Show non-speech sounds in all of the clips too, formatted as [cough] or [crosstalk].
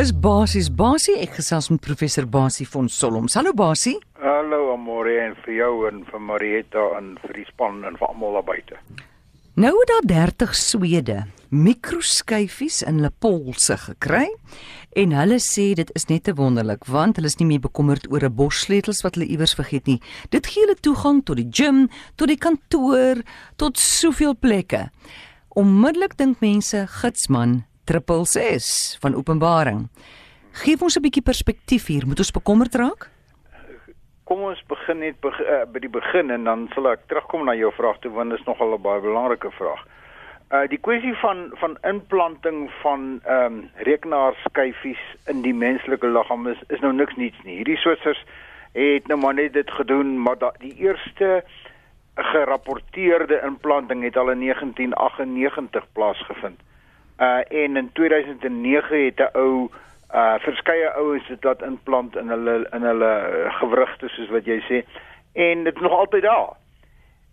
is basies Basie. Ek gesels met professor Basie van Solms. Hallo Basie. Hallo Amore en vir jou en vir Marietta en vir die span en vir almal daar buite. Nou het daar 30 Swede mikroskyfies in hulle polse gekry en hulle sê dit is net te wonderlik want hulle is nie meer bekommerd oor 'n bos sleutels wat hulle iewers vergeet nie. Dit gee hulle toegang tot die gim, tot die kantoor, tot soveel plekke. Onmiddellik dink mense gitsman 666 van Openbaring. Geef ons 'n bietjie perspektief hier, moet ons bekommerd raak? Kom ons begin net beg uh, by die begin en dan sal ek terugkom na jou vraag toe want dit is nogal 'n baie belangrike vraag. Uh die kwessie van van implanting van ehm um, rekenaarskyfies in die menslike liggaam is is nou niks niets nie. Hierdie Switsers het nou maar net dit gedoen, maar da, die eerste gerapporteerde implanting het al in 1998 plaasgevind. Uh en in 2009 het 'n ou uh verskeie ouens dit laat implant in hulle in hulle gewrigte soos wat jy sê en dit is nog altyd daar.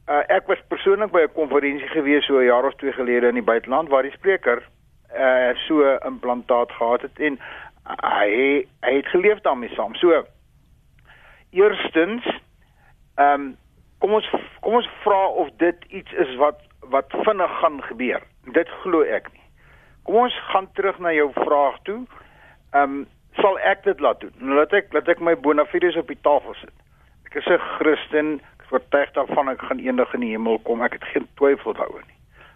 Uh ek was persoonlik by 'n konferensie gewees so 'n jaar of twee gelede in die buiteland waar die spreker uh so 'n implantaat gehad het en hy hy het geleef daarmee saam. So eerstens ehm um, kom ons kom ons vra of dit iets is wat wat vinnig gaan gebeur. Dit glo ek nie. Kom ons gaan terug na jou vraag toe. Ehm um, sal ek dit laat doen? Nou laat ek laat ek my bona fides op die tafel sit. Ek is 'n Christen, ek is oortuig daarvan ek gaan eendag in die hemel kom. Ek het geen twyfel daaroor nie.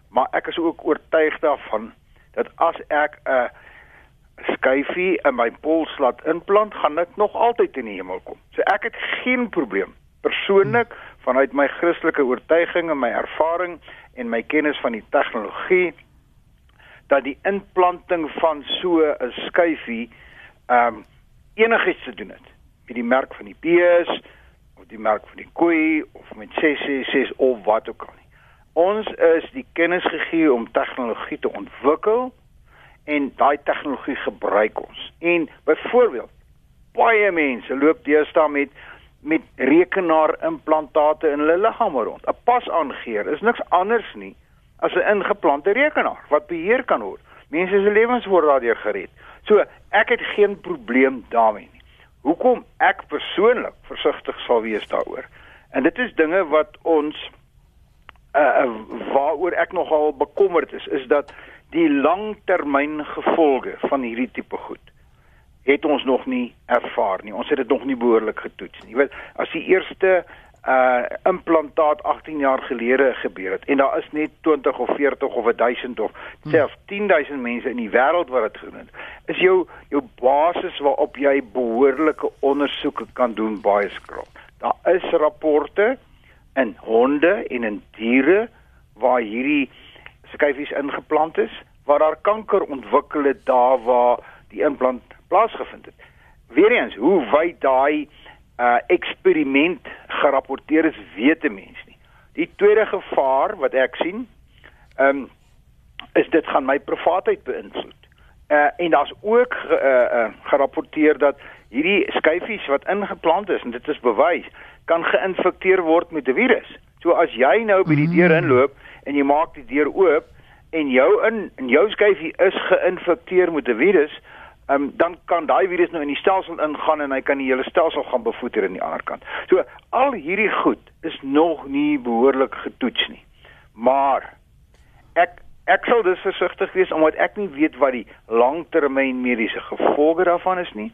Maar ek is ook oortuig daarvan dat as ek 'n skyfie in my pols laat implant, gaan ek nog altyd in die hemel kom. So ek het geen probleem persoonlik vanuit my Christelike oortuiging en my ervaring en my kennis van die tegnologie dat die implanting van so 'n skyfie ehm um, enigiets te doen het met die merk van die bees of die merk van die koei of met 666 of wat ook al. Ons is die kennis gegee om tegnologie te ontwikkel en daai tegnologie gebruik ons. En byvoorbeeld baie mense loop deesdae met met rekenaarimplantate in hulle liggame rond. 'n Pasaangeer is niks anders nie as 'n ingeplante rekenaar wat beheer kan word. Mense se lewens word daardeur gered. So ek het geen probleem daarmee nie. Hoekom ek persoonlik versigtig sal wees daaroor. En dit is dinge wat ons uh waaroor ek nogal bekommerd is, is dat die langtermyn gevolge van hierdie tipe goed het ons nog nie ervaar nie. Ons het dit nog nie behoorlik getoets nie. Jy weet, as die eerste uh implantaat 18 jaar gelede gebeur het. En daar is net 20 of 40 of 1000 of selfs 10000 mense in die wêreld wat dit gedoen het. Is jou jou basis waarop jy behoorlike ondersoeke kan doen baie skraal. Daar is rapporte in honde en in diere waar hierdie skyfies ingeplant is waar daar kanker ontwikkel het daar waar die implant plaasgevind het. Weer eens hoe wyd daai uh eksperiment gerapporteer is, weet 'n mens nie. Die tweede gevaar wat ek sien, ehm um, is dit gaan my privaatheid beïnvloed. Uh en daar's ook uh, uh gerapporteer dat hierdie skyfies wat ingeplant is en dit is bewys, kan geïnfekteer word met 'n virus. So as jy nou by die deur mm. inloop en jy maak die deur oop en jou in en jou skyfie is geïnfekteer met 'n virus, um, dan kan daai virus nou in die stelsel ingaan en hy kan die hele stelsel gaan bevoeter aan die ander kant. So al hierdie goed is nog nie behoorlik getoets nie. Maar ek ek sal dus versigtig wees omdat ek nie weet wat die langtermyn mediese gevolge daarvan is nie.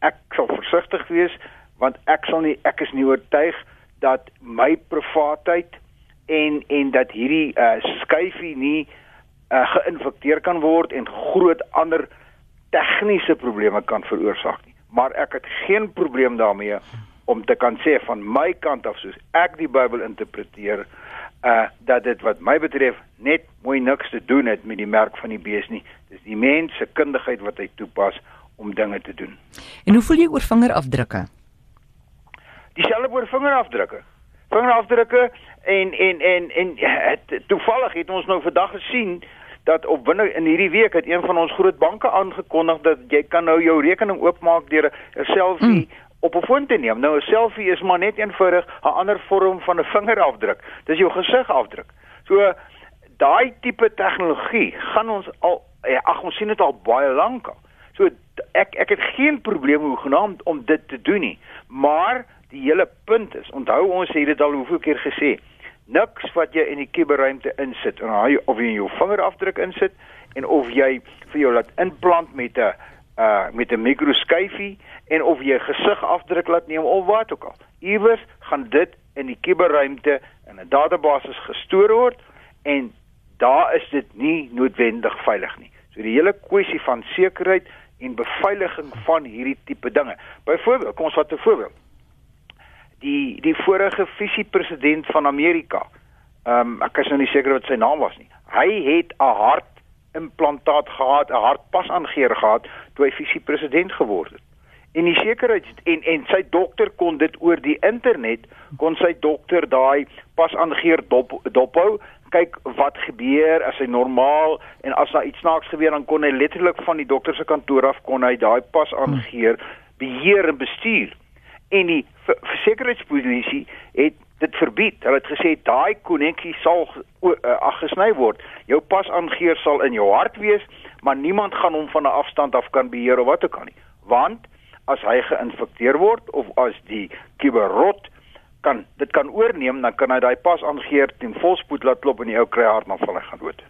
Ek sal versigtig wees want ek sal nie ek is nie oortuig dat my privaatheid en en dat hierdie uh, skyfie nie uh, geïnfekteer kan word en groot ander tegniese probleme kan veroorsaak nie. Maar ek het geen probleem daarmee om te kan sê van my kant af soos ek die Bybel interpreteer uh dat dit wat my betref net mooi niks te doen het met die merk van die bees nie. Dis die mens se kundigheid wat hy toepas om dinge te doen. En hoe voel jy oor vingerafdrukke? Dieselfde oor vingerafdrukke. Vingerafdrukke en en en en het, toevallig het ons nou vandag gesien dat op binne in hierdie week het een van ons groot banke aangekondig dat jy kan nou jou rekening oopmaak deur 'n selfie mm. op 'n foon te neem. Nou 'n selfie is maar net eenvoudig 'n ander vorm van 'n vingerafdruk. Dis jou gesigafdruk. So daai tipe tegnologie gaan ons al ja, ag ons sien dit al baie lank al. So ek ek het geen probleem hoegenaamd om dit te doen nie. Maar die hele punt is, onthou ons het dit al hoeveel keer gesê, niks wat jy in die kuberruimte insit en hy of jy jou vingerafdruk insit en of jy vir jou laat implant met 'n uh met 'n mikroskyfie en of jy gesigafdruk laat neem of wat ook al. Iewers gaan dit in die kuberruimte in 'n database gestoor word en daar is dit nie noodwendig veilig nie. So die hele kwessie van sekerheid en beveiliging van hierdie tipe dinge. Byvoorbeeld, kom ons vat 'n voorbeeld. Die die vorige visiepresident van Amerika. Ehm um, ek is nou nie seker wat sy naam was nie. Hy het 'n hart implantaat gehad, 'n hartpasaangeer gehad toe hy visiepresident geword het. En die sekerheid en en sy dokter kon dit oor die internet kon sy dokter daai pasaangeer dop dophou kyk wat gebeur as hy normaal en as daar iets snaaks gebeur dan kon hy letterlik van die dokter se kantoor af kon hy daai pasaangeer beheer en bestuur. En die versekeringspolisie het dit verbied. Hulle het gesê daai koneksie sal uh, afgesny word. Jou pasaangeer sal in jou hart wees, maar niemand gaan hom van 'n afstand af kan beheer of wat ook al nie. Want as hy geïnfekteer word of as die kuberrot kan dit kan oorneem, dan kan hy daai pasaangeer teen volspoed laat klop en die ou kry hartaanval en gaan dood.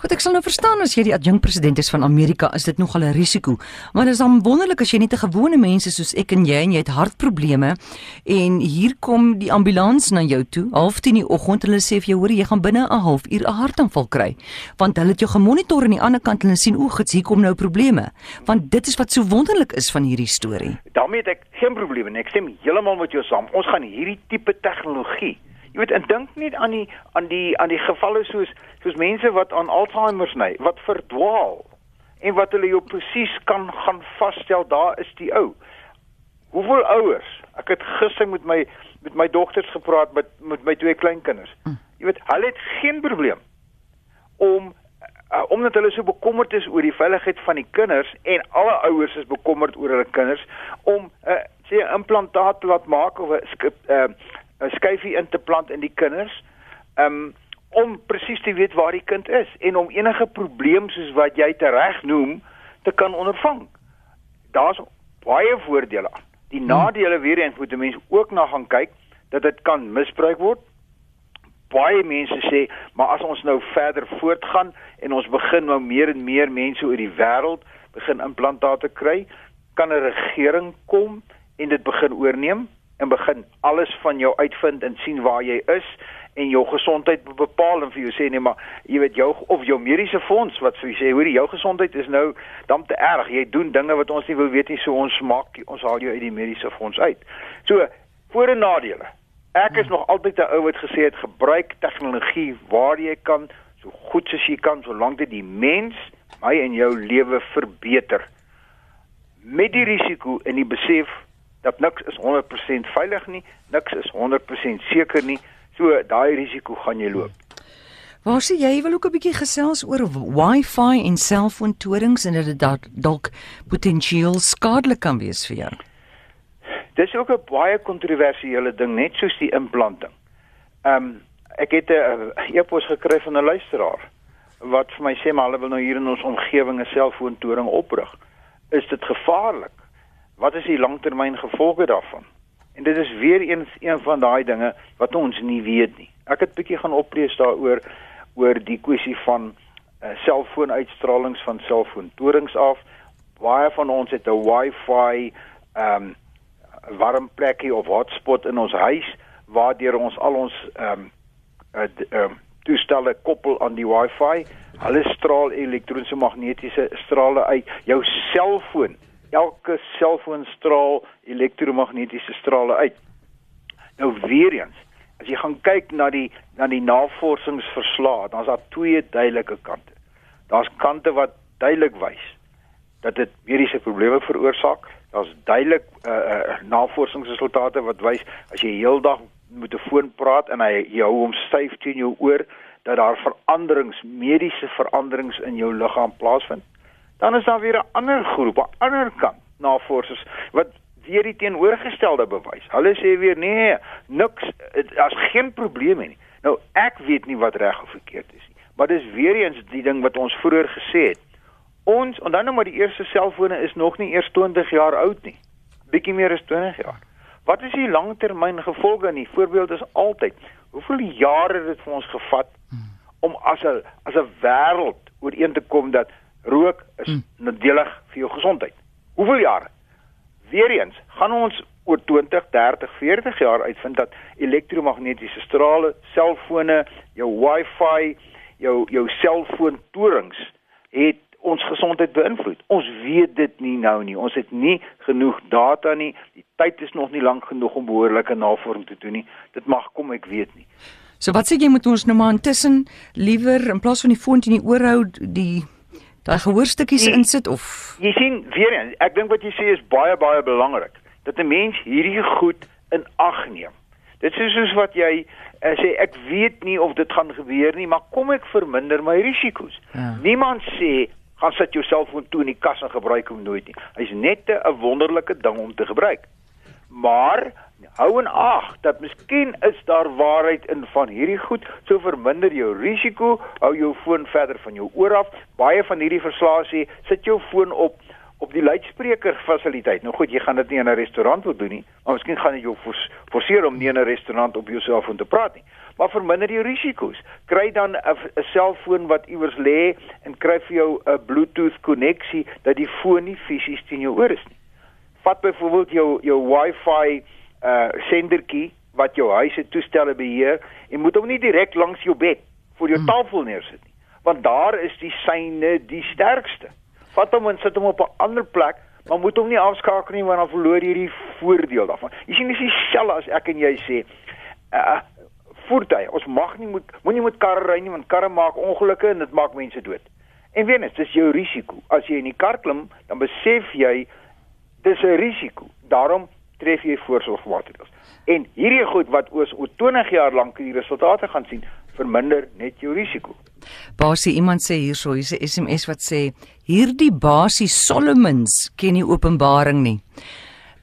Goed, ek sal nou verstaan as jy die adjunkpresident is van Amerika, is dit nogal 'n risiko. Maar dit is dan wonderlik as jy net 'n gewone mens is soos ek en jy en jy het hartprobleme en hier kom die ambulans na jou toe, half 10 die oggend, hulle sê vir jou, hoor jy gaan binne 'n halfuur 'n hartaanval kry. Want hulle het jou gemonitor aan die ander kant en hulle sien o, gits, hier kom nou probleme. Want dit is wat so wonderlik is van hierdie storie. daarmee het ek geen probleme nie. Ek stem heeltemal met jou saam. Ons gaan hierdie tipe tegnologie Jy weet, en dink net aan die aan die aan die gevalle soos soos mense wat aan Alzheimer ly, wat verdwaal en wat hulle jou presies kan gaan vasstel, daar is die ou. Hoeveel ouers? Ek het gister met my met my dogters gepraat met met my twee kleinkinders. Hm. Jy weet, hulle het geen probleem om uh, omdat hulle so bekommerd is oor die veiligheid van die kinders en alle ouers is bekommerd oor hulle kinders om 'n uh, sê 'n implantaat te laat maak of 'n uh, 'n skyfie in te plant in die kinders. Um om presies te weet waar die kind is en om enige probleem soos wat jy tereg noem te kan ondervang. Daar's baie voordele aan. Die hmm. nadele weer eens moet 'n mens ook na gaan kyk dat dit kan misbruik word. Baie mense sê, maar as ons nou verder voortgaan en ons begin nou meer en meer mense oor die wêreld begin implantate kry, kan 'n regering kom en dit begin oorneem en begin alles van jou uitvind en sien waar jy is en jou gesondheid bepaal en vir jou sê nee maar jy weet jou of jou mediese fonds wat vir jou sê hoor jou gesondheid is nou dan te erg. Jy doen dinge wat ons nie wil weet nie so ons maak ons haal jou uit die mediese fonds uit. So voor en nadele. Ek is nog altyd 'n ou wat gesê het gebruik tegnologie waar jy kan so goed soos jy kan solank dit die mens my en jou lewe verbeter. Met die risiko en die besef dat niks is 100% veilig nie, niks is 100% seker nie. So daai risiko gaan jy loop. Waar sê jy wil ook 'n bietjie gesels oor Wi-Fi en selfoontorings en dit dalk potensieel skadelik kan wees vir jou? Dis ook 'n baie kontroversiële ding net soos die implanting. Ehm um, ek het 'n e-pos gekry van 'n luisteraar wat vir my sê maar hulle wil nou hier in ons omgewing 'n selfoontoring oprig. Is dit gevaarlik? Wat is die langtermyn gevolge daarvan? En dit is weer eens een van daai dinge wat ons nie weet nie. Ek het bietjie gaan oplees daaroor oor die kwessie van uh, selfoonuitstralings van selfoontorings af. Baie van ons het 'n Wi-Fi ehm um, warm plekkie of hotspot in ons huis waardeur ons al ons ehm um, ehm um, toestelle koppel aan die Wi-Fi. Hulle straal elektroniese magnetiese strale uit jou selfoon elke selfoon straal elektromagnetiese strale uit. Nou weer eens, as jy gaan kyk na die na die navorsingsverslae, dan's daar twee duidelike kante. Daar's kante wat duidelik wys dat dit mediese probleme veroorsaak. Daar's duidelik uh, uh, navorsingsresultate wat wys as jy heeldag met 'n foon praat en hy jou hom styf teen jou oor dat daar veranderings, mediese veranderings in jou liggaam plaasvind. Dan is daar weer 'n ander groep, 'n ander kant navorsers wat weer die teenoorgestelde bewys. Hulle sê weer nee, niks, daar's geen probleme nie. Nou ek weet nie wat reg of verkeerd is nie, maar dis weer eens die ding wat ons vroeër gesê het. Ons, onthou nou maar die eerste selfone is nog nie eers 20 jaar oud nie. Bietjie meer as 20 jaar. Wat is die langtermyn gevolge in die voorbeeld is altyd hoeveel jare het dit vir ons gevat om as 'n as 'n wêreld ooreen te kom dat rook is hmm. nadelig vir jou gesondheid. Hoeveel jare? Weereens, gaan ons oor 20, 30, 40 jaar uitvind dat elektromagnetiese strale, selfone, jou Wi-Fi, jou jou selfoontorings het ons gesondheid beïnvloed. Ons weet dit nie nou nie. Ons het nie genoeg data nie. Die tyd is nog nie lank genoeg om behoorlike navorsing te doen nie. Dit mag kom, ek weet nie. So wat sê jy moet ons nou maar intussen liewer in plaas van die foon in die oor hou die daai gehoorstukkies insit of Jy sien weer eens, ek dink wat jy sê is baie baie belangrik dat 'n mens hierdie goed in ag neem. Dit is soos wat jy uh, sê ek weet nie of dit gaan gebeur nie, maar kom ek verminder my risiko's. Ja. Niemand sê gaan sit jou selfoon toe in die kas en gebruik hom nooit nie. Hy's net 'n wonderlike ding om te gebruik. Maar hou en ag dat miskien is daar waarheid in van hierdie goed, so verminder jou risiko, hou jou foon verder van jou oor af. Baie van hierdie verslae sê sit jou foon op op die luidspreker fasiliteit. Nou goed, jy gaan dit nie in 'n restaurant wil doen nie, maar miskien gaan jy jou forceer om nie in 'n restaurant op jou selfoon te praat nie maar verminder die risiko's. Kry dan 'n selfoon wat iewers lê en kry vir jou 'n Bluetooth koneksie dat die foon nie fisies teen jou oor is nie. Vat byvoorbeeld jou jou Wi-Fi uh sendertjie wat jou huis se toestelle beheer en moet hom nie direk langs jou bed voor jou hmm. tafel neersit nie, want daar is die syne die sterkste. Vat hom en sit hom op 'n ander plek maar moet hom nie afskakel nie want dan verloor jy die voordeel daarvan. Jy sien dis dieselfde as ek en jy sê, uh, voertuie. Ons mag nie moet moenie met karre ry nie want karre maak ongelukke en dit maak mense dood. En weet net, dis jou risiko. As jy in die kar klim, dan besef jy dis 'n risiko. Daarom tref jy voorsorgmaatreëls. En hierdie goed wat oor 20 jaar lank die resultate gaan sien, verminder net jou risiko. Basie iemand sê hierso, hier's 'n SMS wat sê hierdie Basie Solomons ken nie openbaring nie.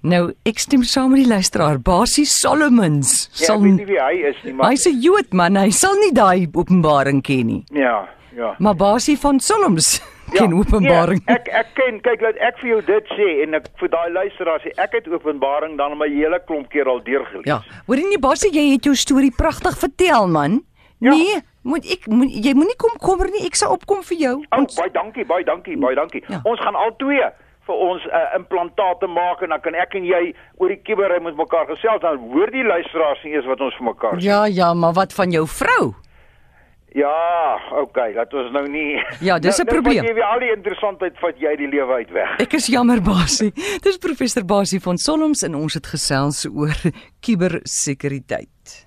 Nou, ek stem saam met die luisteraar, Basie Solomons. Ja, sal nie wie hy is nie, maar hy's 'n Jood man, hy sal nie daai openbaring ken nie. Ja, ja. Maar Basie van Solomons ken ja, openbaring. Ja, ek ek ken, kyk laat ek vir jou dit sê en ek vir daai luisteraar sê ek het openbaring dan my hele klomp keer al deurgelees. Ja. Hoorie nie Basie, jy het jou storie pragtig vertel man. Ja. Nee, moet ek moet, jy moenie kom kommer nie, ek sal opkom vir jou. Oh, Ons... Baie dankie, baie dankie, baie dankie. Ja. Ons gaan al twee vir ons uh, eh, implantaat te maak en dan kan ek en jy oor die kiberry met mekaar gesels dan hoor die luisteraars nie eens wat ons vir mekaar sê. Ja, ja, maar wat van jou vrou? Ja, okay, dat was nou nie. Ja, dis 'n nou, nou probleem. Jy weet al die interessantheid vat jy die lewe uit weg. Ek is jammer Basie. Dis professor Basie van Solms en ons het gesels oor [laughs] kubersekuriteit.